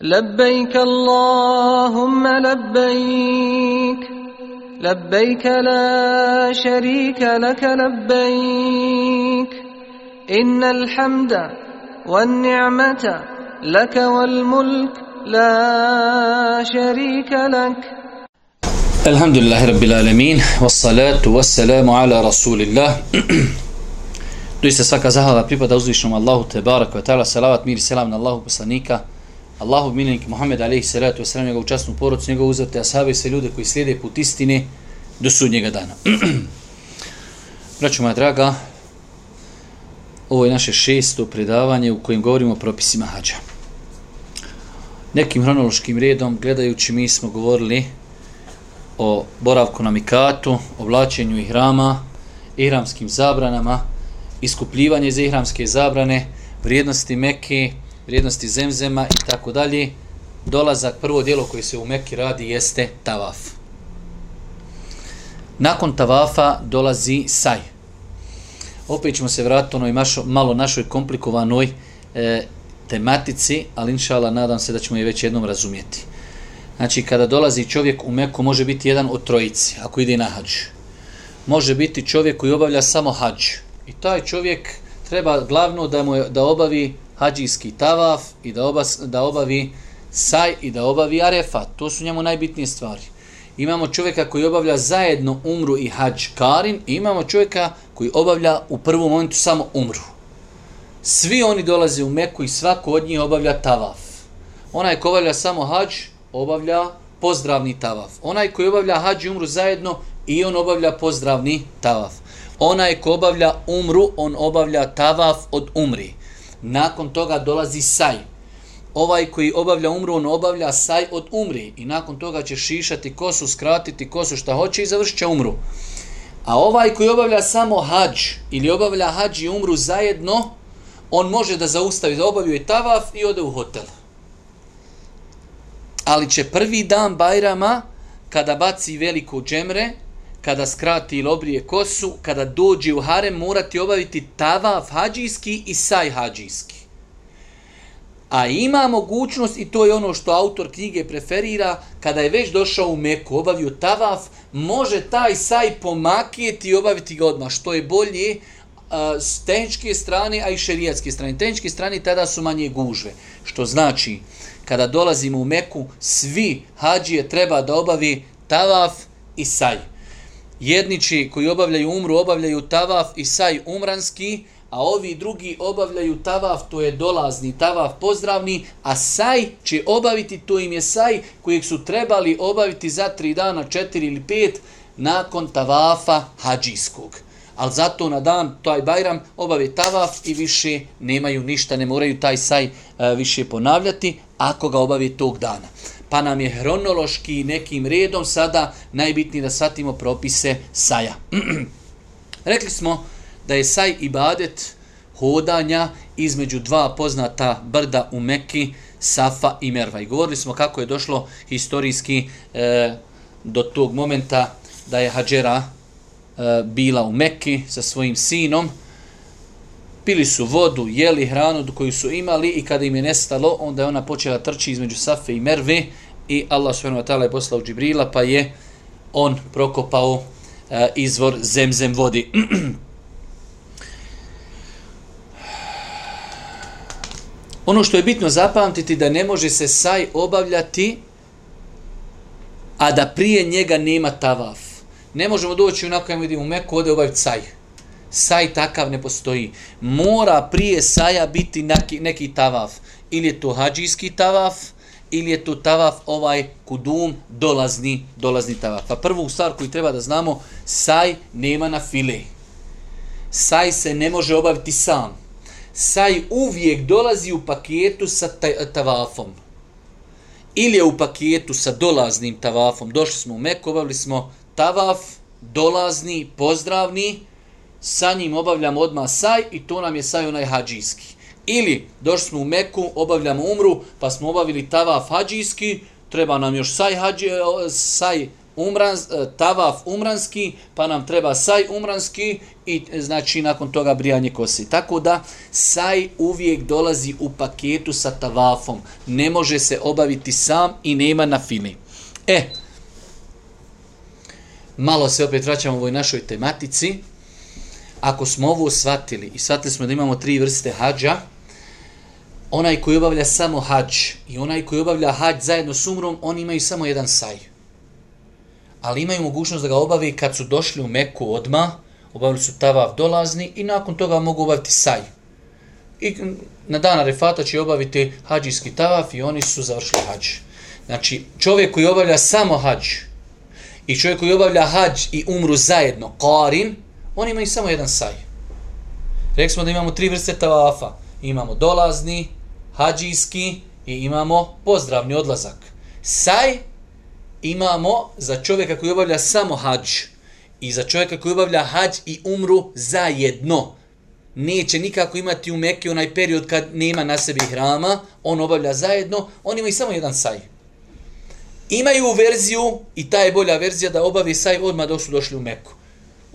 لبيك اللهم لبيك لبيك لا شريك لك لبيك. إن الحمد والنعمة لك والملك لا شريك لك. الحمد لله رب العالمين والصلاة والسلام على رسول الله Doista svaka zahvala pripada uzvišnom Allahu te barak wa ta'ala salavat mir selam na Allahu poslanika. Allahov miljenik Muhammed alaihi salatu wa njegovu časnu porodcu, njegovu uzvate ashabe i sve ljude koji slijede put istine do sudnjega dana. Braćo moja draga, ovo je naše šesto predavanje u kojem govorimo o propisima hađa. Nekim hronološkim redom, gledajući, mi smo govorili o boravku na mikatu, oblačenju ihrama, ihramskim zabranama, iskupljivanje za ihramske zabrane, vrijednosti Mekke, vrijednosti zemzema i tako dalje. Dolazak, prvo dijelo koje se u Mekki radi jeste tavaf. Nakon tavafa dolazi saj. Opet ćemo se vratiti onoj mašo, malo našoj komplikovanoj e, tematici, ali inšala nadam se da ćemo je već jednom razumijeti. Znači, kada dolazi čovjek u Meku, može biti jedan od trojici, ako ide na hađ. Može biti čovjek koji obavlja samo hađ. I taj čovjek treba glavno da mu da obavi hađijski tavaf i da, obas, da obavi saj i da obavi arefat. To su njemu najbitnije stvari. Imamo čovjeka koji obavlja zajedno umru i hađ karin i imamo čovjeka koji obavlja u prvom momentu samo umru. Svi oni dolaze u Meku i svako od njih obavlja tavaf. Onaj ko obavlja samo hađ, obavlja pozdravni tavaf. Onaj koji obavlja hađ i umru zajedno i on obavlja pozdravni tavaf. Onaj ko obavlja umru, on obavlja tavaf od umri. Nakon toga dolazi saj. Ovaj koji obavlja umru, on obavlja saj od umri. I nakon toga će šišati kosu, skratiti kosu šta hoće i završit će umru. A ovaj koji obavlja samo hađ ili obavlja hađ i umru zajedno, on može da zaustavi, da obavljuje tavaf i ode u hotel ali će prvi dan Bajrama, kada baci veliko džemre, kada skrati ili obrije kosu, kada dođe u harem, morati obaviti tavaf hađijski i saj hađijski. A ima mogućnost, i to je ono što autor knjige preferira, kada je već došao u Meku, obavio tavaf, može taj saj pomakijeti i obaviti ga odmah, što je bolje s tehničke strane, a i šerijatske strane. Tehničke strane tada su manje gužve, što znači, kada dolazimo u Meku, svi hađije treba da obavi tavaf i saj. Jedniči koji obavljaju umru, obavljaju tavaf i saj umranski, a ovi drugi obavljaju tavaf, to je dolazni tavaf pozdravni, a saj će obaviti, to im je saj kojeg su trebali obaviti za tri dana, četiri ili pet, nakon tavafa hađijskog ali zato na dan taj Bajram obave tavaf i više nemaju ništa, ne moraju taj saj e, više ponavljati ako ga obavi tog dana. Pa nam je hronološki nekim redom sada najbitniji da shvatimo propise saja. Rekli smo da je saj ibadet hodanja između dva poznata brda u Mekki, Safa i Merva. I govorili smo kako je došlo historijski e, do tog momenta da je Hadžera E, bila u Mekki sa svojim sinom, pili su vodu, jeli hranu koju su imali i kada im je nestalo, onda je ona počela trči između Safe i Merve i Allah subhanahu wa ta'ala je poslao Džibrila pa je on prokopao e, izvor zemzem vodi. ono što je bitno zapamtiti da ne može se saj obavljati a da prije njega nema tavaf ne možemo doći onako kada vidimo u Meku, ode obaviti saj. Saj takav ne postoji. Mora prije saja biti neki, neki tavaf. Ili je to hađijski tavaf, ili je to tavaf ovaj kudum dolazni, dolazni tavaf. Pa prvu stvar koju treba da znamo, saj nema na file. Saj se ne može obaviti sam. Saj uvijek dolazi u paketu sa tavafom. Ili je u paketu sa dolaznim tavafom. Došli smo u Meku, obavili smo tavaf, dolazni, pozdravni, sa njim obavljamo odmah saj i to nam je saj onaj hađijski. Ili došli smo u Meku, obavljamo umru, pa smo obavili tavaf hađijski, treba nam još saj, hađi, saj umran, e, tavaf umranski, pa nam treba saj umranski i e, znači nakon toga brijanje kosi. Tako da saj uvijek dolazi u paketu sa tavafom. Ne može se obaviti sam i nema na fili. E, malo se opet vraćamo u ovoj našoj tematici. Ako smo ovo shvatili i shvatili smo da imamo tri vrste hađa, onaj koji obavlja samo hađ i onaj koji obavlja hađ zajedno s umrom, oni imaju samo jedan saj. Ali imaju mogućnost da ga obavi kad su došli u Meku odma, obavili su tavav dolazni i nakon toga mogu obaviti saj. I na dan Arefata će obaviti hađijski tavaf i oni su završili hađ. Znači, čovjek koji obavlja samo hađ i čovjek koji obavlja hađ i umru zajedno, karin, oni imaju samo jedan saj. Rekli smo da imamo tri vrste tavafa. Imamo dolazni, hađijski i imamo pozdravni odlazak. Saj imamo za čovjeka koji obavlja samo hađ i za čovjeka koji obavlja hađ i umru zajedno. Neće nikako imati u Mekke onaj period kad nema na sebi hrama, on obavlja zajedno, on ima i samo jedan saj. Imaju verziju, i ta je bolja verzija, da obavi saj odmah dok su došli u Meku.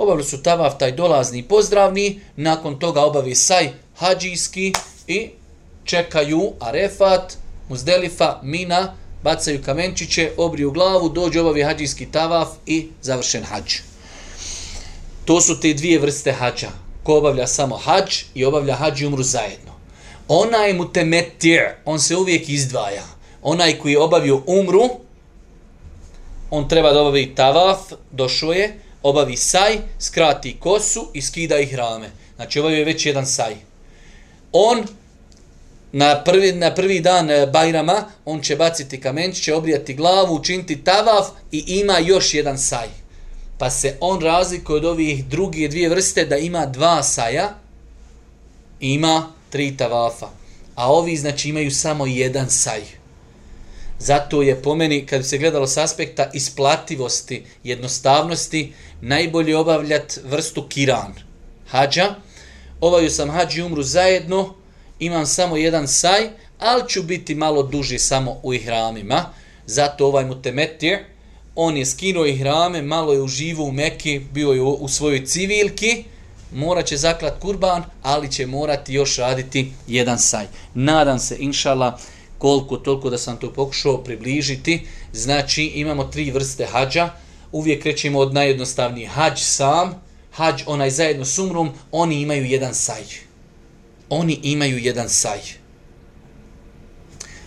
Obavili su tavaf taj dolazni pozdravni, nakon toga obavi saj hađijski i čekaju Arefat, Muzdelifa, Mina, bacaju kamenčiće, obriju glavu, dođe obavi hađijski tavaf i završen hađ. To su te dvije vrste hađa. Ko obavlja samo hađ i obavlja hađ i umru zajedno. Onaj mu temetir, on se uvijek izdvaja. Onaj koji je obavio umru, on treba da obavi tavaf, došao je, obavi saj, skrati kosu i skida ih rame. Znači obavio je već jedan saj. On na prvi, na prvi dan e, Bajrama, on će baciti kamenč, će obrijati glavu, učiniti tavaf i ima još jedan saj. Pa se on razlikuje od ovih drugih dvije vrste da ima dva saja, ima tri tavafa. A ovi znači imaju samo jedan saj. Zato je po meni, kad se gledalo s aspekta isplativosti, jednostavnosti, najbolje obavljat vrstu kiran. Hadža, ovaju sam hađi i umru zajedno, imam samo jedan saj, ali ću biti malo duži samo u ihramima. Zato ovaj mu temetir, on je skinuo ihrame, malo je uživo u Meki, bio je u, u svojoj civilki, morat će zaklat kurban, ali će morati još raditi jedan saj. Nadam se, inšala, koliko toliko da sam to pokušao približiti. Znači, imamo tri vrste hađa. Uvijek krećemo od najjednostavniji Hađ sam, hađ onaj zajedno s umrom, oni imaju jedan saj oni imaju jedan saj.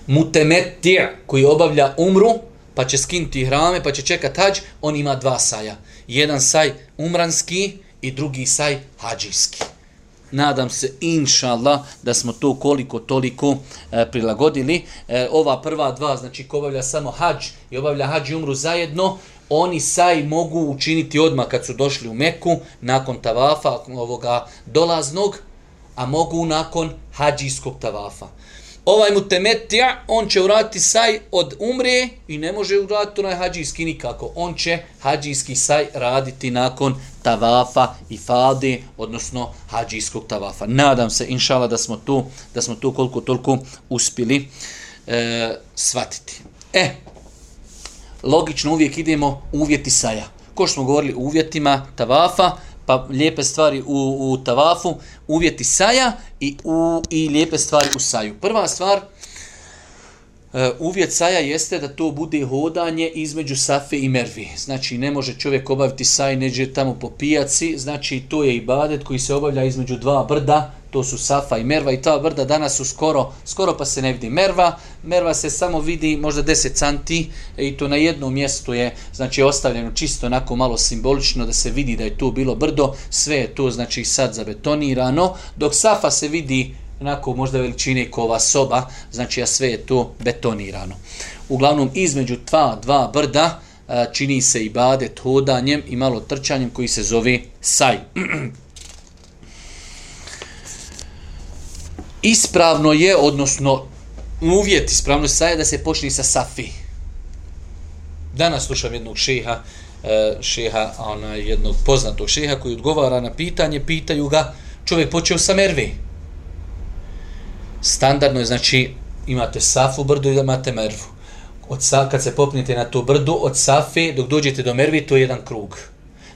Mutemetija koji obavlja umru, pa će skinuti hrame, pa će čekat hađ, on ima dva saja. Jedan saj umranski i drugi saj hađijski. Nadam se, inša Allah, da smo to koliko toliko e, prilagodili. E, ova prva dva, znači ko obavlja samo hađ i obavlja hađ i umru zajedno, oni saj mogu učiniti odmah kad su došli u Meku, nakon tavafa, ovoga dolaznog, a mogu nakon hađijskog tavafa. Ovaj mu temetija, on će uraditi saj od umre i ne može uraditi onaj hađijski nikako. On će hađijski saj raditi nakon tavafa i fade, odnosno hađijskog tavafa. Nadam se, inšala, da smo tu, da smo tu koliko toliko uspjeli e, svatiti. E, logično uvijek idemo uvjeti saja. Ko što smo govorili uvjetima tavafa, pa lijepe stvari u, u tavafu, uvjeti saja i, u, i lijepe stvari u saju. Prva stvar, Eh, uvjet saja jeste da to bude hodanje između safe i mervi. Znači, ne može čovjek obaviti saj, neđe tamo po pijaci, znači to je ibadet koji se obavlja između dva brda, to su Safa i Merva i ta brda danas su skoro, skoro pa se ne vidi Merva. Merva se samo vidi možda 10 canti i to na jednom mjestu je znači ostavljeno čisto onako malo simbolično da se vidi da je tu bilo brdo. Sve je to znači sad zabetonirano, dok Safa se vidi onako možda veličine kova soba, znači a sve je to betonirano. Uglavnom između dva, dva brda čini se i badet hodanjem i malo trčanjem koji se zove saj. ispravno je, odnosno uvjet ispravno je da se počne sa safi. Danas slušam jednog šeha, e, šeha, ona, jednog poznatog šeha koji odgovara na pitanje, pitaju ga, čovjek počeo sa mervi Standardno je, znači, imate safu brdu i imate mervu. od sa, kad se popnete na to brdu, od Safe dok dođete do Mervi, to je jedan krug.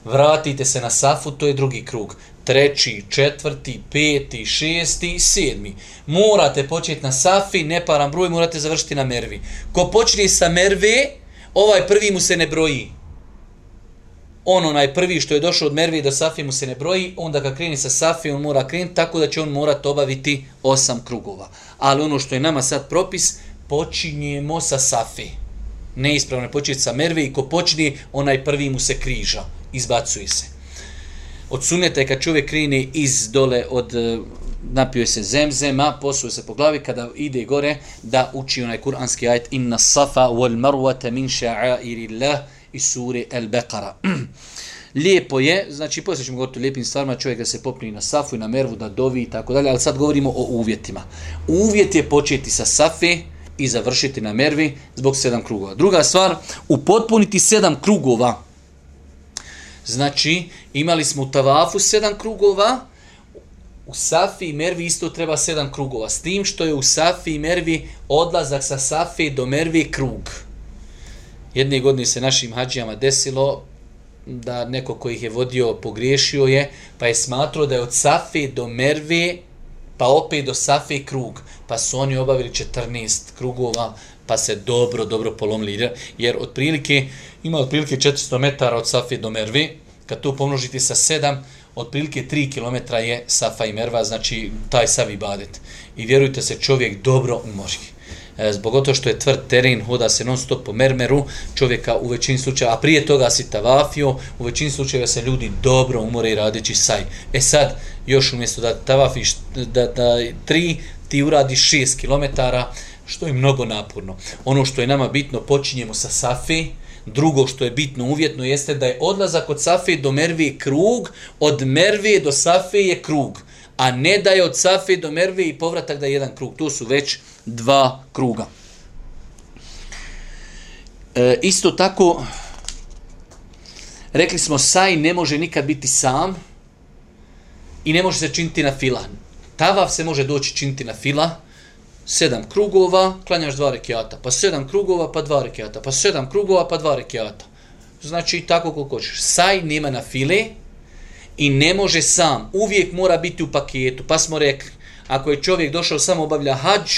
Vratite se na Safu, to je drugi krug. Treći, četvrti, peti, šesti, sedmi. Morate početi na Safi, ne param broj, morate završiti na Mervi. Ko počne sa Merve, ovaj prvi mu se ne broji. On onaj prvi što je došao od Mervi do Safi mu se ne broji, onda kad kreni sa Safi, on mora krenuti tako da će on morati obaviti osam krugova. Ali ono što je nama sad propis, počinjemo sa Safi. Neispravno je početi sa Mervi i ko počne, onaj prvi mu se križa, izbacuje se. Od suneta je kad čovjek kreni iz dole od e, napio se zemzema, posuje se po glavi, kada ide gore, da uči onaj kuranski ajet inna safa wal marwata min sha'airillah iz sure Al-Baqara. Lijepo je, znači poslije ćemo govoriti o lijepim stvarima, čovjek da se popni na safu i na mervu, da dovi i tako dalje, ali sad govorimo o uvjetima. Uvjet je početi sa safe, i završiti na mervi zbog sedam krugova. Druga stvar, upotpuniti sedam krugova. Znači, imali smo u tavafu sedam krugova, u Safi i Mervi isto treba sedam krugova. S tim što je u Safi i Mervi odlazak sa Safi do Mervi krug. Jedne godine se našim hađijama desilo da neko koji ih je vodio pogriješio je, pa je smatrao da je od Safi do Merve, pa opet do Safe krug, pa su oni obavili 14 krugova, pa se dobro, dobro polomili, jer otprilike, ima otprilike 400 metara od Safe do Merve, kad to pomnožite sa 7, otprilike 3 km je Safa i Merva, znači taj Savi Badet. I vjerujte se, čovjek dobro umori. E, zbog to što je tvrd teren, hoda se non stop po mermeru, čovjeka u većini slučaja, a prije toga si tavafio, u većini slučajeva se ljudi dobro umore radeći saj. E sad, još umjesto da tavafiš da, da tri, ti uradi 6 km, što je mnogo naporno. Ono što je nama bitno, počinjemo sa Safi, drugo što je bitno uvjetno jeste da je odlazak od Safi do Merve krug, od Merve do Safi je krug, a ne da je od Safi do Merve i povratak da je jedan krug. To su već dva kruga. E, isto tako, rekli smo, saj ne može nikad biti sam i ne može se činiti na fila. Tavav se može doći činiti na fila, sedam krugova, klanjaš dva rekiata, pa sedam krugova, pa dva rekiata, pa sedam krugova, pa dva rekiata. Znači, tako koliko hoćeš. Saj nema na file i ne može sam. Uvijek mora biti u paketu. Pa smo rekli, ako je čovjek došao samo obavlja hađ,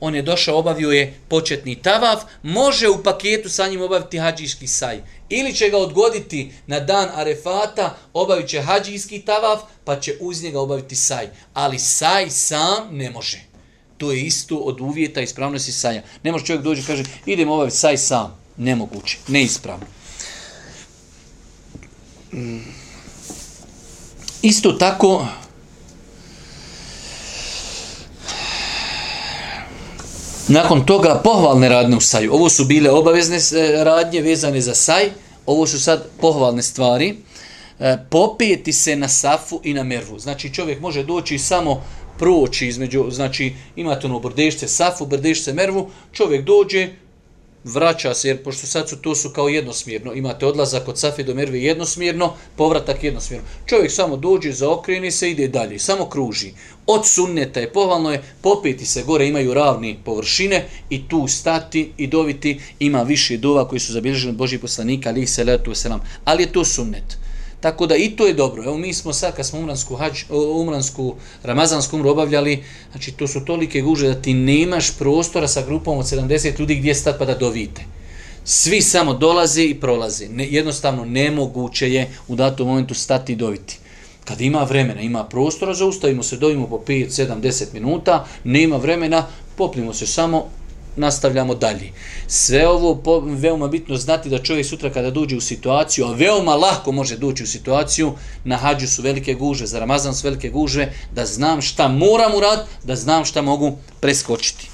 on je došao, obavio je početni tavav, može u paketu sa njim obaviti hađijski saj. Ili će ga odgoditi na dan arefata, obavit će hađijski tavav, pa će uz njega obaviti saj. Ali saj sam ne može. To je isto od uvjeta ispravnosti saja. Ne može čovjek dođe i kaže, idem obaviti saj sam. Nemoguće, neispravno. Mm. Isto tako, Nakon toga pohvalne radne u saju. Ovo su bile obavezne e, radnje vezane za saj. Ovo su sad pohvalne stvari. E, Popijeti se na safu i na mervu. Znači čovjek može doći samo proći između, znači imate ono brdešce safu, brdešce mervu, čovjek dođe, vraća se, jer pošto sad su to su kao jednosmjerno, imate odlazak od Safi do Merve jednosmjerno, povratak jednosmjerno. Čovjek samo dođe, zaokreni se, ide dalje, samo kruži. Od sunneta je pohvalno je, popeti se gore, imaju ravni površine i tu stati i doviti, ima više dova koji su zabilježeni od Božih poslanika, ali ih se letu selam. Ali je to sunnet. Tako da i to je dobro. Evo mi smo sad kad smo umransku, hađ, umransku ramazansku umru obavljali, znači to su tolike guže da ti nemaš prostora sa grupom od 70 ljudi gdje stat pa da dovite. Svi samo dolaze i prolaze. Ne, jednostavno nemoguće je u datom momentu stati i doviti. Kad ima vremena, ima prostora, zaustavimo se, dovimo po 5, 7, 10 minuta, nema vremena, popnimo se samo, nastavljamo dalje. Sve ovo po, veoma bitno znati da čovjek sutra kada dođe u situaciju, a veoma lahko može doći u situaciju, na hađu su velike guže, za Ramazan su velike guže, da znam šta moram urad, da znam šta mogu preskočiti.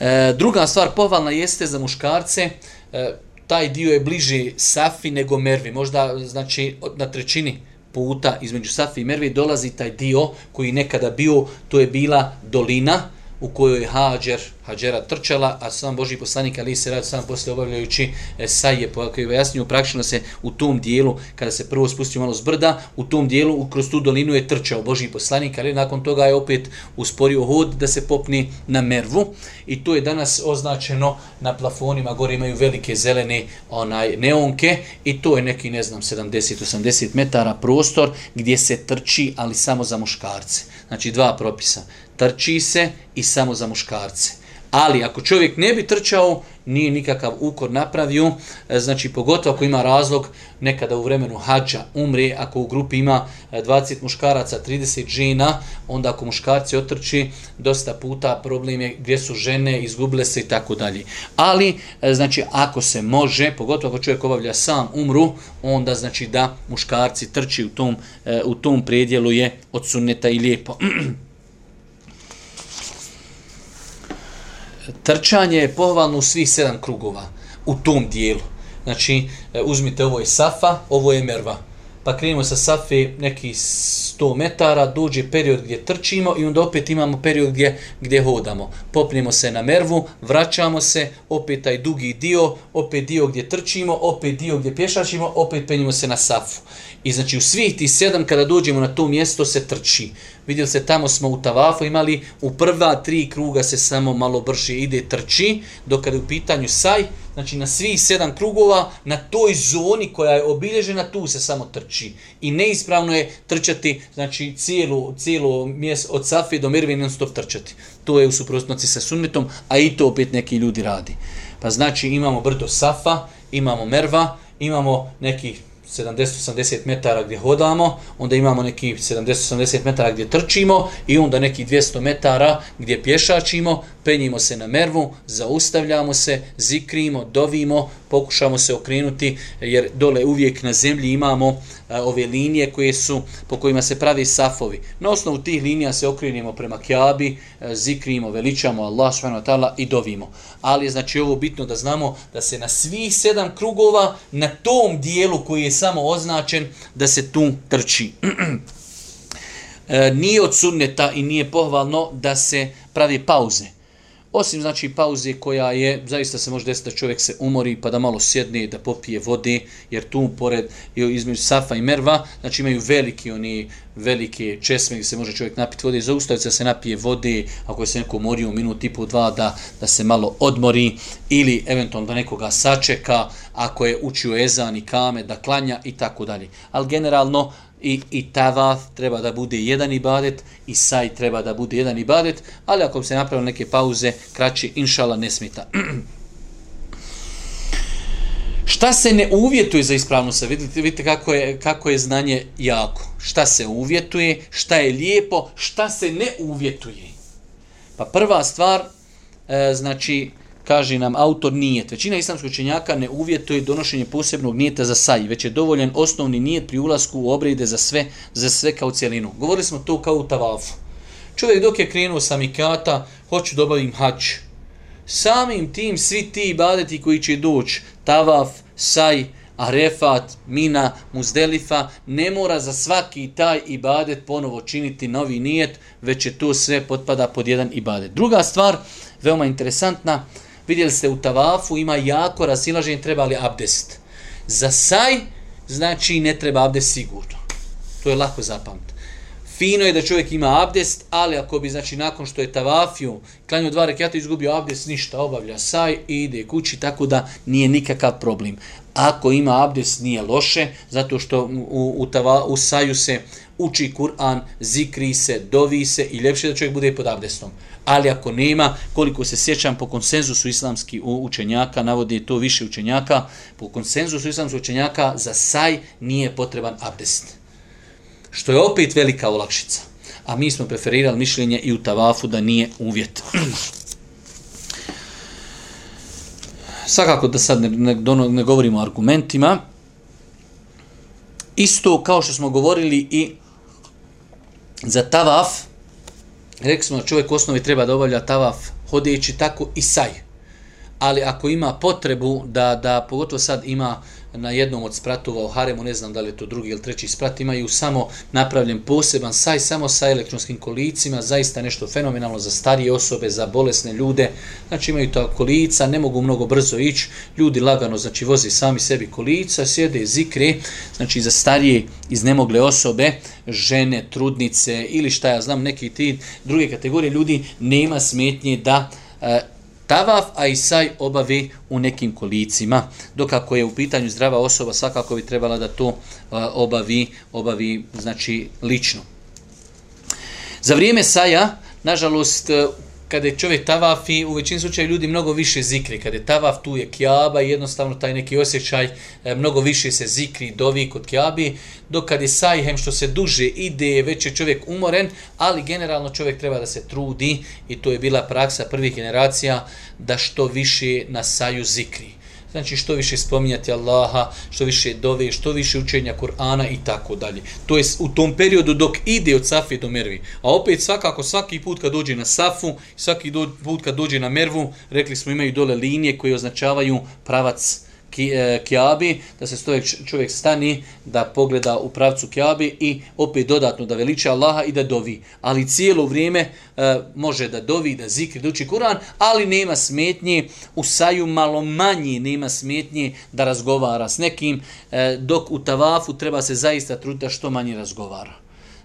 E, druga stvar pohvalna jeste za muškarce, e, taj dio je bliži Safi nego Mervi, možda znači na trećini puta između Safi i Mervi dolazi taj dio koji nekada bio, to je bila dolina, u kojoj je Hađer, Hađera trčala, a sam Boži poslanik Ali se radi sam posle obavljajući e, saj je jasnije praktično se u tom dijelu, kada se prvo spustio malo s brda, u tom dijelu kroz tu dolinu je trčao Boži poslanik, ali nakon toga je opet usporio hod da se popni na mervu i to je danas označeno na plafonima, gore imaju velike zelene onaj neonke i to je neki, ne znam, 70-80 metara prostor gdje se trči, ali samo za muškarce. Znači dva propisa. Trči se i samo za muškarce. Ali ako čovjek ne bi trčao, nije nikakav ukor napravio, e, znači pogotovo ako ima razlog nekada u vremenu hađa umre, ako u grupi ima e, 20 muškaraca, 30 žena, onda ako muškarci otrči, dosta puta problem je gdje su žene, izgubile se i tako dalje. Ali, e, znači, ako se može, pogotovo ako čovjek obavlja sam umru, onda znači da muškarci trči u tom, u tom predjelu je od sunneta i lijepo. trčanje je pohvalno u svih sedam krugova u tom dijelu. Znači, e, uzmite ovo je Safa, ovo je Merva. Pa krenimo sa Safe neki 100 metara, dođe period gdje trčimo i onda opet imamo period gdje, gdje hodamo. Popnemo se na Mervu, vraćamo se, opet taj dugi dio, opet dio gdje trčimo, opet dio gdje pješačimo, opet penjimo se na Safu. I znači u svih tih sedam kada dođemo na to mjesto se trči. Vidjeli se tamo smo u Tavafu imali u prva tri kruga se samo malo brže ide trči, dok kada je u pitanju saj, znači na svih sedam krugova, na toj zoni koja je obilježena, tu se samo trči. I neispravno je trčati, znači cijelu, cijelu mjesto od Safi do Mirvi non stop trčati. To je u suprotnosti sa sunnetom, a i to opet neki ljudi radi. Pa znači imamo brdo Safa, imamo Merva, imamo neki 70-80 metara gdje hodamo, onda imamo neki 70-80 metara gdje trčimo i onda neki 200 metara gdje pješačimo, penjimo se na mervu, zaustavljamo se, zikrimo, dovimo, pokušamo se okrenuti jer dole uvijek na zemlji imamo a, ove linije koje su po kojima se pravi safovi. Na osnovu tih linija se okrenimo prema Kjabi, a, zikrimo, veličamo Allah subhanahu i dovimo. Ali je znači ovo bitno da znamo da se na svih sedam krugova na tom dijelu koji je samo označen da se tu trči. e, nije od sunneta i nije pohvalno da se pravi pauze. Osim znači pauze koja je, zaista se može desiti da čovjek se umori pa da malo sjedne da popije vode, jer tu pored između Safa i Merva, znači imaju veliki oni velike česme gdje se može čovjek napiti vode, zaustaviti se napije vode, ako se neko mori u minut i po dva da, da se malo odmori ili eventualno da nekoga sačeka, ako je učio ezan i kame, da klanja i tako dalje. Ali generalno i, i tavaf treba da bude jedan ibadet i saj treba da bude jedan ibadet, ali ako se napravili neke pauze, kraći, inšala, ne smita. Šta se ne uvjetuje za ispravnu se? Vidite, vidite kako, je, kako je znanje jako. Šta se uvjetuje, šta je lijepo, šta se ne uvjetuje. Pa prva stvar, e, znači, kaže nam autor nijet. Većina islamskog učenjaka ne uvjetuje donošenje posebnog nijeta za saj, već je dovoljen osnovni nijet pri ulasku u obrede za sve, za sve kao cijelinu. Govorili smo to kao u tavafu. Čovjek dok je krenuo sa mikata, hoću dobavim hač. Samim tim svi ti ibadeti koji će doći, tavaf, saj, arefat, mina, muzdelifa, ne mora za svaki taj ibadet ponovo činiti novi nijet, već je to sve potpada pod jedan ibadet. Druga stvar, veoma interesantna, vidjeli ste u tavafu ima jako rasilaženje, treba li abdest. Za saj, znači ne treba abdest sigurno. To je lako zapamtiti. Fino je da čovjek ima abdest, ali ako bi, znači, nakon što je tavafio, klanio dva rekiata, izgubio abdest, ništa, obavlja saj i ide kući, tako da nije nikakav problem. Ako ima abdest, nije loše, zato što u, u, tava, u saju se uči Kur'an, zikri se, dovi se i ljepše da čovjek bude pod abdestom. Ali ako nema, koliko se sjećam po konsenzusu islamskih učenjaka, navodi to više učenjaka, po konsenzusu islamskih učenjaka za saj nije potreban abdest. Što je opet velika olakšica. A mi smo preferirali mišljenje i u tavafu da nije uvjet. Svakako da sad ne, ne, ne govorimo o argumentima. Isto kao što smo govorili i za tavaf, rekli smo da čovjek u osnovi treba da obavlja tavaf hodeći tako i saj. ali ako ima potrebu da, da pogotovo sad ima na jednom od spratova u Haremu, ne znam da li je to drugi ili treći sprat, imaju samo napravljen poseban saj, samo sa elektronskim kolicima, zaista nešto fenomenalno za starije osobe, za bolesne ljude, znači imaju to kolica, ne mogu mnogo brzo ići, ljudi lagano, znači vozi sami sebi kolica, sjede zikre, znači za starije iznemogle osobe, žene, trudnice ili šta ja znam, neki ti druge kategorije ljudi, nema smetnje da e, tavaf, a i saj obavi u nekim kolicima. Dok ako je u pitanju zdrava osoba, svakako bi trebala da to obavi, obavi znači lično. Za vrijeme saja, nažalost, e, kada je čovjek tavafi, u većini slučaja ljudi mnogo više zikri. Kada je tavaf, tu je kjaba i jednostavno taj neki osjećaj, e, mnogo više se zikri, dovi kod kjabi, dok kad je sajhem što se duže ide, već je čovjek umoren, ali generalno čovjek treba da se trudi i to je bila praksa prvih generacija da što više na saju zikri. Znači što više spominjati Allaha, što više dove, što više učenja Kur'ana i tako dalje. To je u tom periodu dok ide od Safi do Mervi. A opet svakako svaki put kad dođe na Safu, svaki put kad dođe na Mervu, rekli smo imaju dole linije koje označavaju pravac Kjabi, e, da se stoje čovjek stani, da pogleda u pravcu Kjabi i opet dodatno da veliča Allaha i da dovi. Ali cijelo vrijeme e, može da dovi, da zikri, da uči Kur'an, ali nema smetnje, u saju malo manje nema smetnje da razgovara s nekim, e, dok u tavafu treba se zaista truditi da što manje razgovara.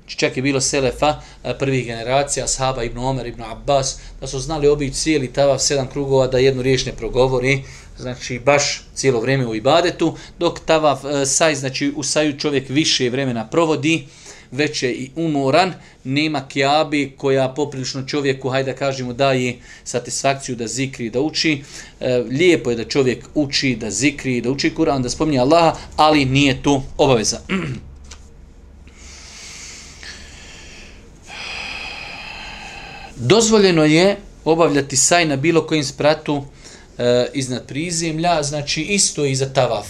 Znači, čak je bilo Selefa, e, prvih generacija, Ashaba, Ibn Omer, Ibn Abbas, da su znali obići cijeli tavav sedam krugova da jednu riječ ne progovori, znači baš cijelo vrijeme u ibadetu, dok tavaf e, saj, znači u saju čovjek više vremena provodi, već je i umoran, nema kjabi koja poprilično čovjeku, hajde da kažemo, daje satisfakciju da zikri da uči. E, lijepo je da čovjek uči, da zikri, da uči Kur'an, da spominje Allaha, ali nije to obaveza. Dozvoljeno je obavljati saj na bilo kojim spratu, e, iznad prizemlja, znači isto i za tavaf.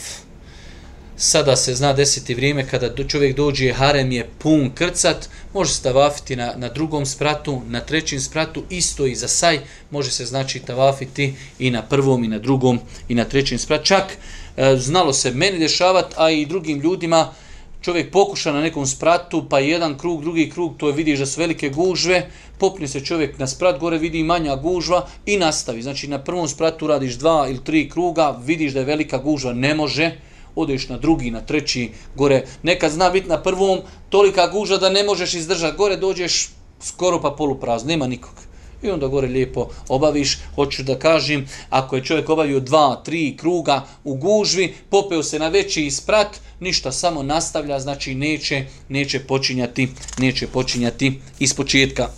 Sada se zna deseti vrijeme kada čovjek dođe, harem je pun krcat, može se tavafiti na, na drugom spratu, na trećem spratu, isto i za saj, može se znači tavafiti i na prvom, i na drugom, i na trećem spratu. Čak e, znalo se meni dešavati, a i drugim ljudima, čovjek pokuša na nekom spratu, pa jedan krug, drugi krug, to je vidiš da su velike gužve, popne se čovjek na sprat, gore vidi manja gužva i nastavi. Znači na prvom spratu radiš dva ili tri kruga, vidiš da je velika gužva, ne može, odeš na drugi, na treći, gore. Nekad zna biti na prvom tolika gužva da ne možeš izdržati, gore dođeš skoro pa poluprazno, nema nikog. I onda gore lijepo obaviš, hoću da kažem, ako je čovjek obavio dva, tri kruga u gužvi, popeo se na veći isprat, ništa samo nastavlja, znači neće, neće počinjati, neće počinjati iz početka.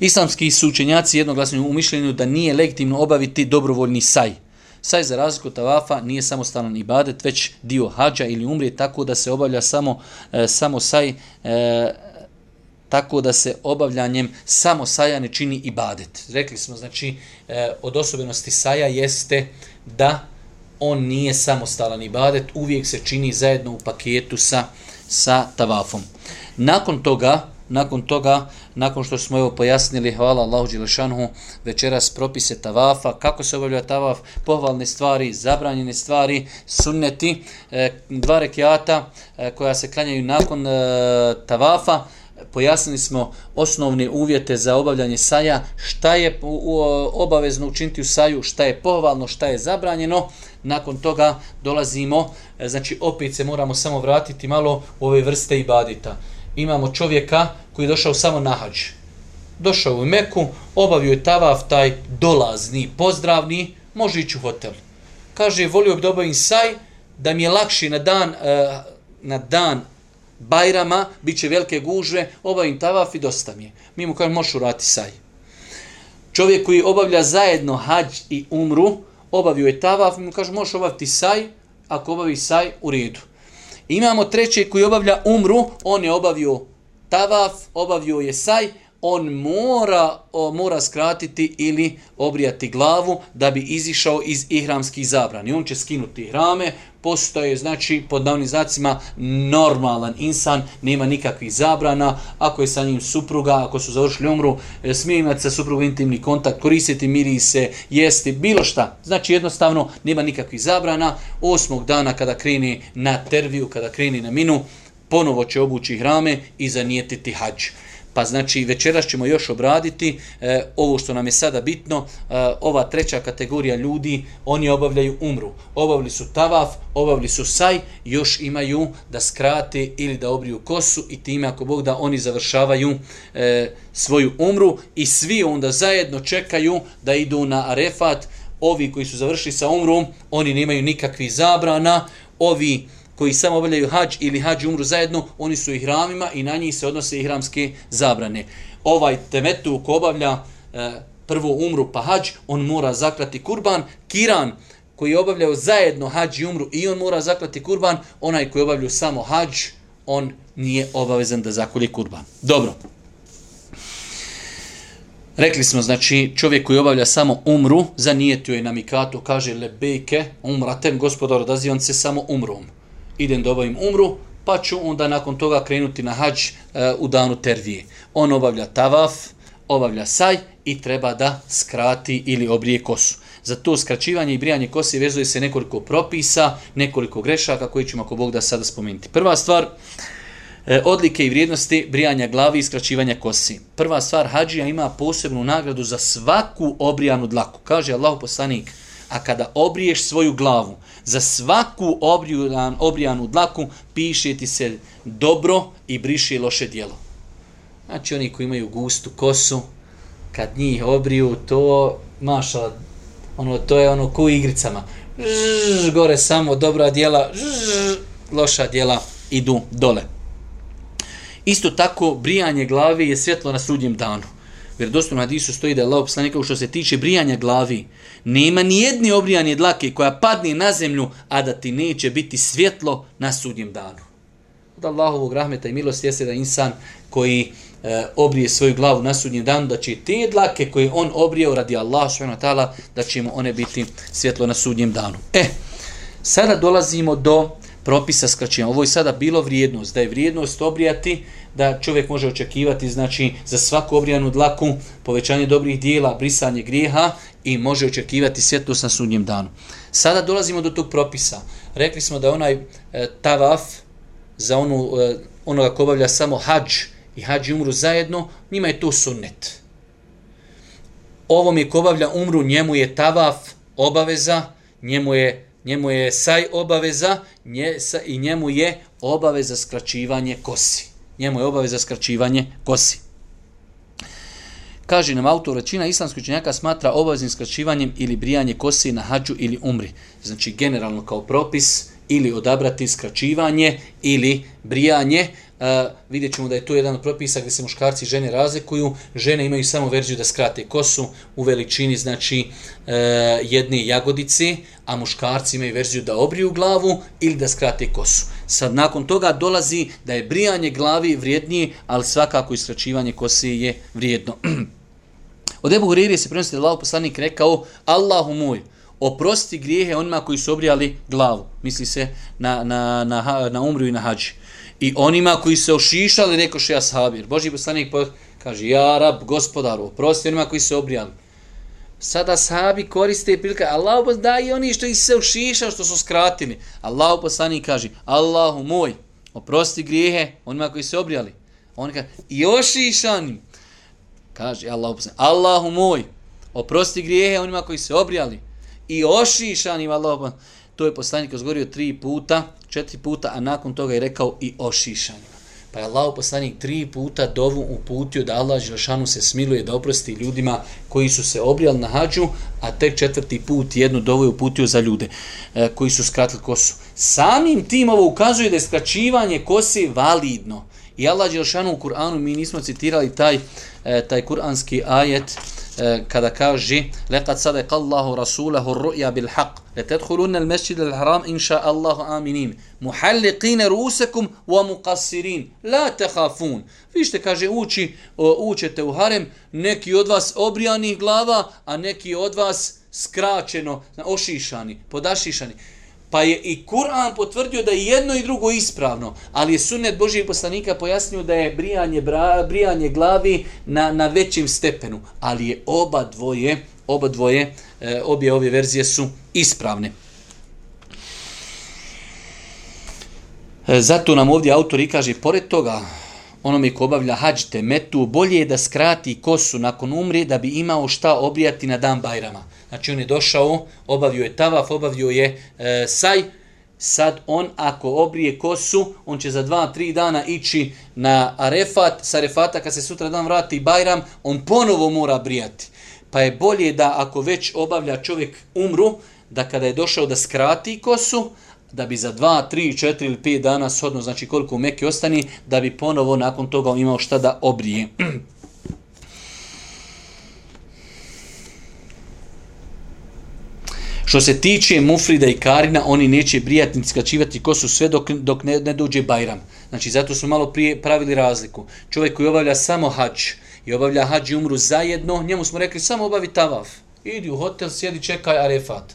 Islamski sučenjaci jednoglasno u mišljenju da nije legitimno obaviti dobrovoljni saj. Saj za razliku od tavafa nije samostalan ibadet, već dio hađa ili umrije tako da se obavlja samo, e, samo saj e, tako da se obavljanjem samo saja ne čini ibadet. Rekli smo, znači, e, od osobenosti saja jeste da on nije samostalan ibadet, uvijek se čini zajedno u paketu sa, sa tavafom. Nakon toga, nakon toga, nakon što smo evo pojasnili, hvala Allahu Đelešanhu, večeras propise tavafa, kako se obavlja tavaf, pohvalne stvari, zabranjene stvari, sunneti, e, dva rekiata e, koja se klanjaju nakon e, tavafa, pojasnili smo osnovne uvjete za obavljanje saja, šta je obavezno učiniti u saju, šta je pohvalno, šta je zabranjeno. Nakon toga dolazimo, e, znači opet se moramo samo vratiti malo u ove vrste ibadita. Imamo čovjeka koji je došao samo na hađ. Došao u Meku, obavio je tavaf taj dolazni, pozdravni, može ići u hotel. Kaže, volio bi da obavim saj, da mi je lakši na dan, e, na dan Bajrama, bit će velike gužve, obavim tavaf i dosta mi je. Mi mu kažemo, možeš urati saj. Čovjek koji obavlja zajedno hađ i umru, obavio je tavaf, mi mu kaže, možeš obaviti saj, ako obavi saj, u redu. Imamo treće koji obavlja umru, on je obavio tavaf, obavio je saj, on mora, o, mora skratiti ili obrijati glavu da bi izišao iz ihramskih zabrani. On će skinuti ihrame, postoje, znači, pod navnizacima normalan insan, nema nikakvih zabrana, ako je sa njim supruga, ako su završili umru, e, smije imati sa suprugom intimni kontakt, koristiti mirise, jesti, bilo šta. Znači, jednostavno, nema nikakvih zabrana. Osmog dana kada kreni na terviju, kada kreni na minu, ponovo će obući hrame i zanijetiti hađ. Pa znači večeras ćemo još obraditi e, ovo što nam je sada bitno, e, ova treća kategorija ljudi, oni obavljaju umru. Obavili su tavaf, obavili su saj, još imaju da skrate ili da obriju kosu i time ako Bog da oni završavaju e, svoju umru i svi onda zajedno čekaju da idu na arefat. Ovi koji su završili sa umrom, oni nemaju nikakvih zabrana, ovi koji samo obavljaju hađ ili hađ umru zajedno, oni su ihramima i na njih se odnose ihramske zabrane. Ovaj temetu ko obavlja e, prvo umru pa hađ, on mora zaklati kurban. Kiran koji obavljaju zajedno hađ i umru i on mora zaklati kurban, onaj koji obavljaju samo hađ, on nije obavezan da zakolje kurban. Dobro. Rekli smo, znači, čovjek koji obavlja samo umru, zanijetio je na mikatu, kaže lebejke, umratem, gospodar, odazivam se samo umrom idem da obavim umru, pa ću onda nakon toga krenuti na hađ e, u danu tervije. On obavlja tavaf, obavlja saj i treba da skrati ili obrije kosu. Za to skraćivanje i brijanje kose vezuje se nekoliko propisa, nekoliko grešaka koji ćemo ako Bog da sada spomenuti. Prva stvar, e, odlike i vrijednosti brijanja glavi i skraćivanja kosi. Prva stvar, hađija ima posebnu nagradu za svaku obrijanu dlaku. Kaže Allah poslanik, a kada obriješ svoju glavu, za svaku obrijan, obrijanu dlaku piše ti se dobro i briše loše dijelo. Znači oni koji imaju gustu kosu, kad njih obriju, to maša, ono, to je ono ko igricama. Žž, gore samo dobra dijela, žž, loša dijela idu dole. Isto tako, brijanje glave je svjetlo na sudnjem danu vjerodostojnom hadisu stoji da je Allah poslanik što se tiče brijanja glavi, nema ni jedne obrijanje dlake koja padne na zemlju, a da ti neće biti svjetlo na sudnjem danu. Od Allahovog rahmeta i milosti jeste da insan koji e, obrije svoju glavu na sudnjem danu, da će te dlake koje on obrijeo radi Allah s.w.t. da će mu one biti svjetlo na sudnjem danu. E, sada dolazimo do propisa skraćenja. Ovo je sada bilo vrijednost, da je vrijednost obrijati da čovjek može očekivati znači za svaku obrijanu dlaku povećanje dobrih dijela, brisanje grijeha i može očekivati svjetlost na sudnjem danu. Sada dolazimo do tog propisa. Rekli smo da onaj e, tavaf za onu, e, onoga ko obavlja samo hađ i hađ i umru zajedno, njima je to sunnet. Ovom je ko obavlja umru, njemu je tavaf obaveza, njemu je njemu je saj obaveza nje, sa, i njemu je obaveza skraćivanje kosi njemu je obaveza skraćivanje kosi. Kaže nam autor, većina islamskih učenjaka smatra obaveznim skraćivanjem ili brijanje kosi na hađu ili umri. Znači, generalno kao propis ili odabrati skraćivanje ili brijanje, Uh, vidjet ćemo da je to jedan od propisa gdje se muškarci i žene razlikuju. Žene imaju samo verziju da skrate kosu u veličini, znači uh, jedne jagodice, a muškarci imaju verziju da obriju glavu ili da skrate kosu. Sad nakon toga dolazi da je brijanje glavi vrijednije, ali svakako iskraćivanje kose je vrijedno. Od Ebu Huriri se prenosi da je Allah poslanik rekao Allahu moj, oprosti grijehe onima koji su obrijali glavu. Misli se na, na, na, na umru i na hađi i onima koji se ošišali, rekao še ashabir. Boži poslanik kaže, ja rab, gospodaru, oprosti onima koji se obrijali. Sada sahabi koriste prilike, Allah da i oni što ih se ošišali, što su skratili. Allah poslanik kaže, Allahu moj, oprosti grijehe onima koji se obrijali. On kaže, i ošišanim. Kaže Allah poslanik, Allahu moj, oprosti grijehe onima koji se obrijali. I ošišanim Allah poslanik. To je poslanik izgovorio tri puta, četiri puta, a nakon toga je rekao i o šišanjima. Pa je Allah poslanik tri puta dovu uputio da Allah Želšanu se smiluje da oprosti ljudima koji su se obrijali na hađu, a tek četvrti put jednu dovu je uputio za ljude e, koji su skratili kosu. Samim tim ovo ukazuje da je skraćivanje kose validno. I Allah Želšanu u Kur'anu, mi nismo citirali taj, e, taj kuranski ajet, e, E, kada kaže lekad sadek Allahu rasulahu ru'ya bil haq letadkhuluna al masjid al haram insha Allah aminin muhalliqin rusakum wa muqassirin la takhafun. Vi ste kaže uči učete u harem neki od vas obrijanih glava a neki od vas skraćeno ošišani podašišani. Pa je i Kur'an potvrdio da je jedno i drugo ispravno, ali je sunnet Božijeg poslanika pojasnio da je brijanje, bra, brijanje glavi na, na većem stepenu, ali je oba dvoje, oba dvoje, e, obje ove verzije su ispravne. E, zato nam ovdje autor i kaže, pored toga, onome ko obavlja hađte metu, bolje je da skrati kosu nakon umri da bi imao šta obrijati na dan Bajrama. Znači on je došao, obavio je tavaf, obavio je e, saj. Sad on ako obrije kosu, on će za dva, tri dana ići na Arefat. Sa Arefata kad se sutra dan vrati Bajram, on ponovo mora brijati. Pa je bolje da ako već obavlja čovjek umru, da kada je došao da skrati kosu, da bi za dva, tri, četiri ili 5 dana shodno, znači koliko u Mekke ostani, da bi ponovo nakon toga imao šta da obrije. Što se tiče Mufrida i Karina, oni neće brijati ni skačivati kosu sve dok, dok ne, ne dođe Bajram. Znači, zato su malo prije pravili razliku. Čovjek koji obavlja samo hađ i obavlja hađ i umru zajedno, njemu smo rekli samo obavi tavaf. Idi u hotel, sjedi, čekaj arefat.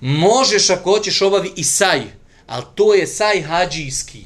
Možeš ako hoćeš obavi i saj, ali to je saj hađijski.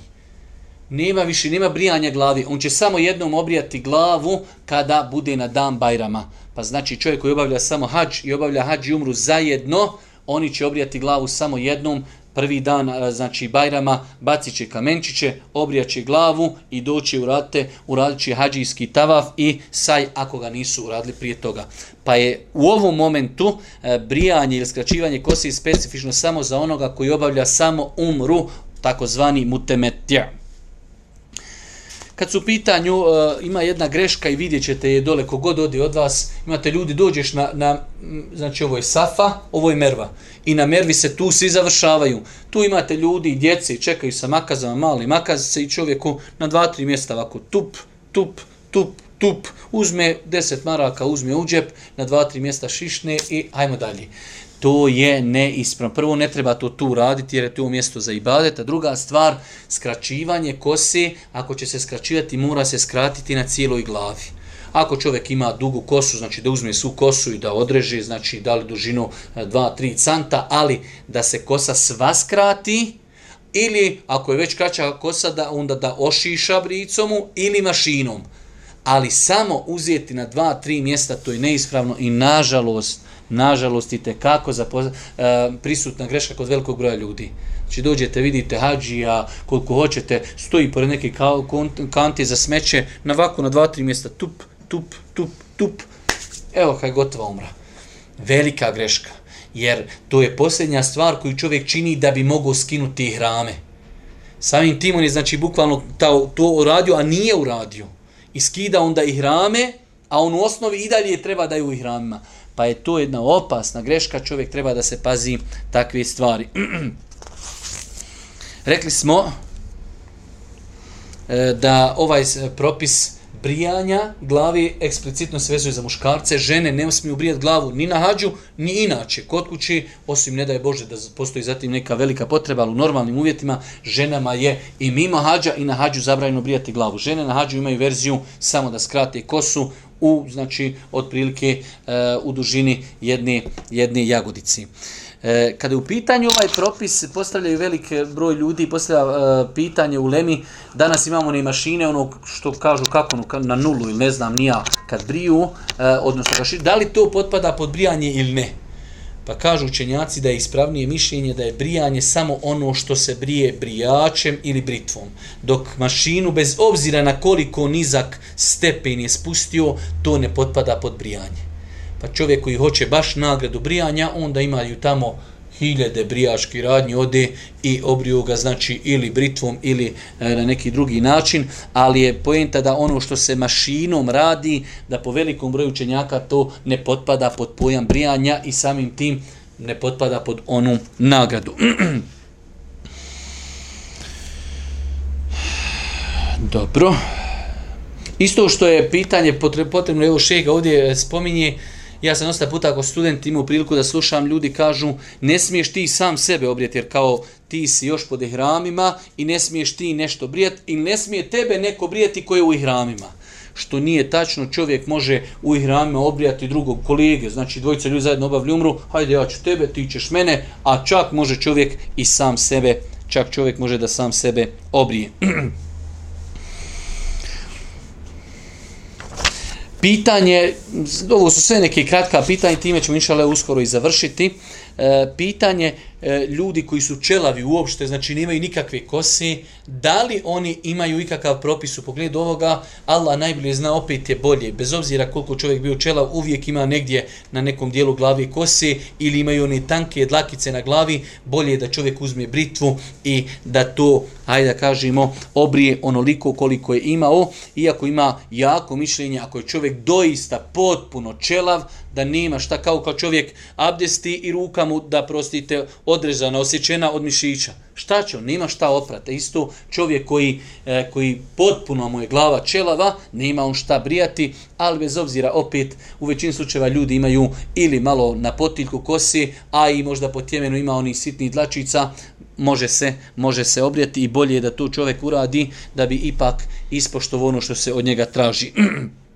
Nema više, nema brijanja glavi. On će samo jednom obrijati glavu kada bude na dan Bajrama. Pa znači čovjek koji obavlja samo hađ i obavlja hađ i umru zajedno, oni će obrijati glavu samo jednom, prvi dan znači Bajrama, bacit će kamenčiće, obrijat će glavu i doći u rate, uradit će hađijski tavaf i saj ako ga nisu uradili prije toga. Pa je u ovom momentu e, brijanje ili skraćivanje kosi specifično samo za onoga koji obavlja samo umru, takozvani mutemetja. Kad su u pitanju, uh, ima jedna greška i vidjet ćete je dole kogod odi od vas, imate ljudi, dođeš na, na, znači ovo je Safa, ovo je Merva. I na Mervi se tu svi završavaju. Tu imate ljudi i djece i čekaju sa makazama, mali makaz se i čovjeku na dva, tri mjesta ovako tup, tup, tup, tup, uzme 10 maraka, uzme u džep, na dva, tri mjesta šišne i ajmo dalje to je neispravno. Prvo, ne treba to tu raditi jer je to mjesto za ibadet. A druga stvar, skraćivanje kose, ako će se skraćivati, mora se skratiti na cijeloj glavi. Ako čovjek ima dugu kosu, znači da uzme svu kosu i da odreže, znači da li dužinu e, 2-3 canta, ali da se kosa sva skrati, ili ako je već kraća kosa, da onda da ošiša bricomu ili mašinom. Ali samo uzeti na 2-3 mjesta, to je neispravno i nažalost, nažalost i kako za eh, prisutna greška kod velikog broja ljudi. Znači dođete, vidite hađija, koliko hoćete, stoji pored neke kante za smeće, na vaku na dva, tri mjesta, tup, tup, tup, tup. Evo kaj gotova umra. Velika greška. Jer to je posljednja stvar koju čovjek čini da bi mogao skinuti hrame. Samim tim on je znači bukvalno to, to uradio, a nije uradio. I skida onda i hrame, a on u osnovi i dalje treba da je u hramima pa je to jedna opasna greška, čovjek treba da se pazi takve stvari. Rekli smo e, da ovaj propis brijanja glavi eksplicitno se vezuje za muškarce, žene ne smiju brijati glavu ni na hađu, ni inače kod kući, osim ne daje Bože da postoji zatim neka velika potreba, ali u normalnim uvjetima ženama je i mimo hađa i na hađu zabranjeno brijati glavu. Žene na hađu imaju verziju samo da skrate kosu, u znači otprilike e, u dužini jedne jedne jagodici. E, kada je u pitanju ovaj propis, postavljaju velik broj ljudi, postavlja e, pitanje u Lemi, danas imamo ne mašine, ono što kažu kako ono, na nulu ili ne znam nija kad briju, e, odnosno kaši, da li to potpada pod brijanje ili ne? Pa kažu učenjaci da je ispravnije mišljenje da je brijanje samo ono što se brije brijačem ili britvom. Dok mašinu, bez obzira na koliko nizak stepen je spustio, to ne potpada pod brijanje. Pa čovjek koji hoće baš nagradu brijanja, onda imaju tamo hiljade brijaški radnji ode i obriju ga znači ili britvom ili e, na neki drugi način, ali je poenta da ono što se mašinom radi, da po velikom broju učenjaka to ne potpada pod pojam brijanja i samim tim ne potpada pod onu nagradu. Dobro. Isto što je pitanje potrebno, evo šega ovdje e, spominje, ja sam dosta puta ako student imao priliku da slušam, ljudi kažu ne smiješ ti sam sebe obrijeti jer kao ti si još pod ihramima i ne smiješ ti nešto brijeti i ne smije tebe neko brijeti koji je u ihramima. Što nije tačno, čovjek može u ihramima obrijati drugog kolege, znači dvojica ljudi zajedno obavlju umru, hajde ja ću tebe, ti ćeš mene, a čak može čovjek i sam sebe, čak čovjek može da sam sebe obrije. Pitanje, ovo su sve neke kratka pitanja, time ćemo inšale uskoro i završiti. E, pitanje e, ljudi koji su čelavi uopšte, znači nemaju nikakve kose, da li oni imaju ikakav propis u pogledu ovoga, Allah najbolje zna, opet je bolje, bez obzira koliko čovjek bio čelav, uvijek ima negdje na nekom dijelu glavi kose ili imaju one tanke dlakice na glavi, bolje je da čovjek uzme britvu i da to, hajde da kažemo, obrije onoliko koliko je imao, iako ima jako mišljenje, ako je čovjek doista potpuno čelav, da nema šta kao kao čovjek abdesti i ruka mu da prostite odrezana, osjećena od mišića. Šta će on? Nema šta oprati. Isto čovjek koji, e, koji potpuno mu je glava čelava, nema on šta brijati, ali bez obzira opet u većini slučajeva ljudi imaju ili malo na potiljku kosi, a i možda po tjemenu ima oni sitni dlačica, može se, može se obrijati i bolje je da to čovjek uradi da bi ipak ispoštovo ono što se od njega traži.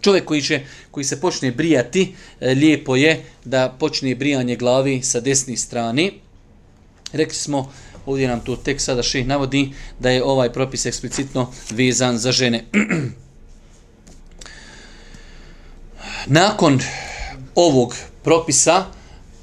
Čovjek koji, će, koji se počne brijati, e, lijepo je da počne brijanje glavi sa desne strane. Rekli smo, ovdje nam to tek sada ših navodi, da je ovaj propis eksplicitno vezan za žene. Nakon ovog propisa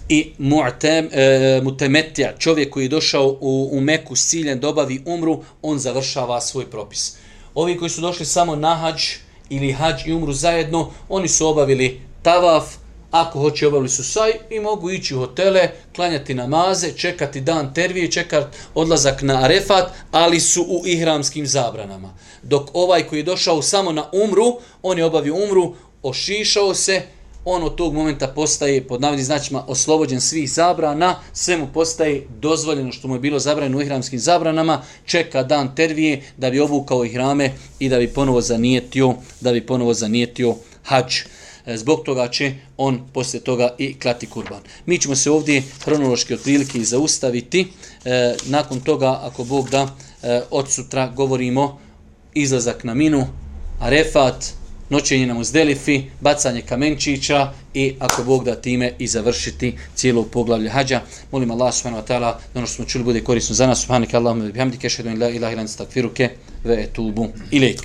i mu'tem, e, čovjek koji je došao u, u Meku s ciljem dobavi umru, on završava svoj propis. Ovi koji su došli samo na hađ, ili hađ i umru zajedno, oni su obavili tavaf, ako hoće obavili su saj i mogu ići u hotele, klanjati namaze, čekati dan tervije, čekati odlazak na arefat, ali su u ihramskim zabranama. Dok ovaj koji je došao samo na umru, on je obavio umru, ošišao se, on od tog momenta postaje pod navodnim značima oslobođen svih zabrana, sve mu postaje dozvoljeno što mu je bilo zabranjeno u ihramskim zabranama, čeka dan tervije da bi ovukao ihrame i da bi ponovo zanijetio, da bi ponovo zanijetio hađ. E, zbog toga će on posle toga i klati kurban. Mi ćemo se ovdje hronološki otprilike zaustaviti. E, nakon toga, ako Bog da, e, od sutra govorimo izlazak na minu, arefat, noćenje na muzdelifi, bacanje kamenčića i ako Bog da time i završiti cijelo poglavlje hađa. Molim Allah subhanahu wa ta'ala da ono što smo čuli bude korisno za nas. Subhanak Allahumma bihamdike, šedun la ilaha ilan stakfiruke ve etubu ilik.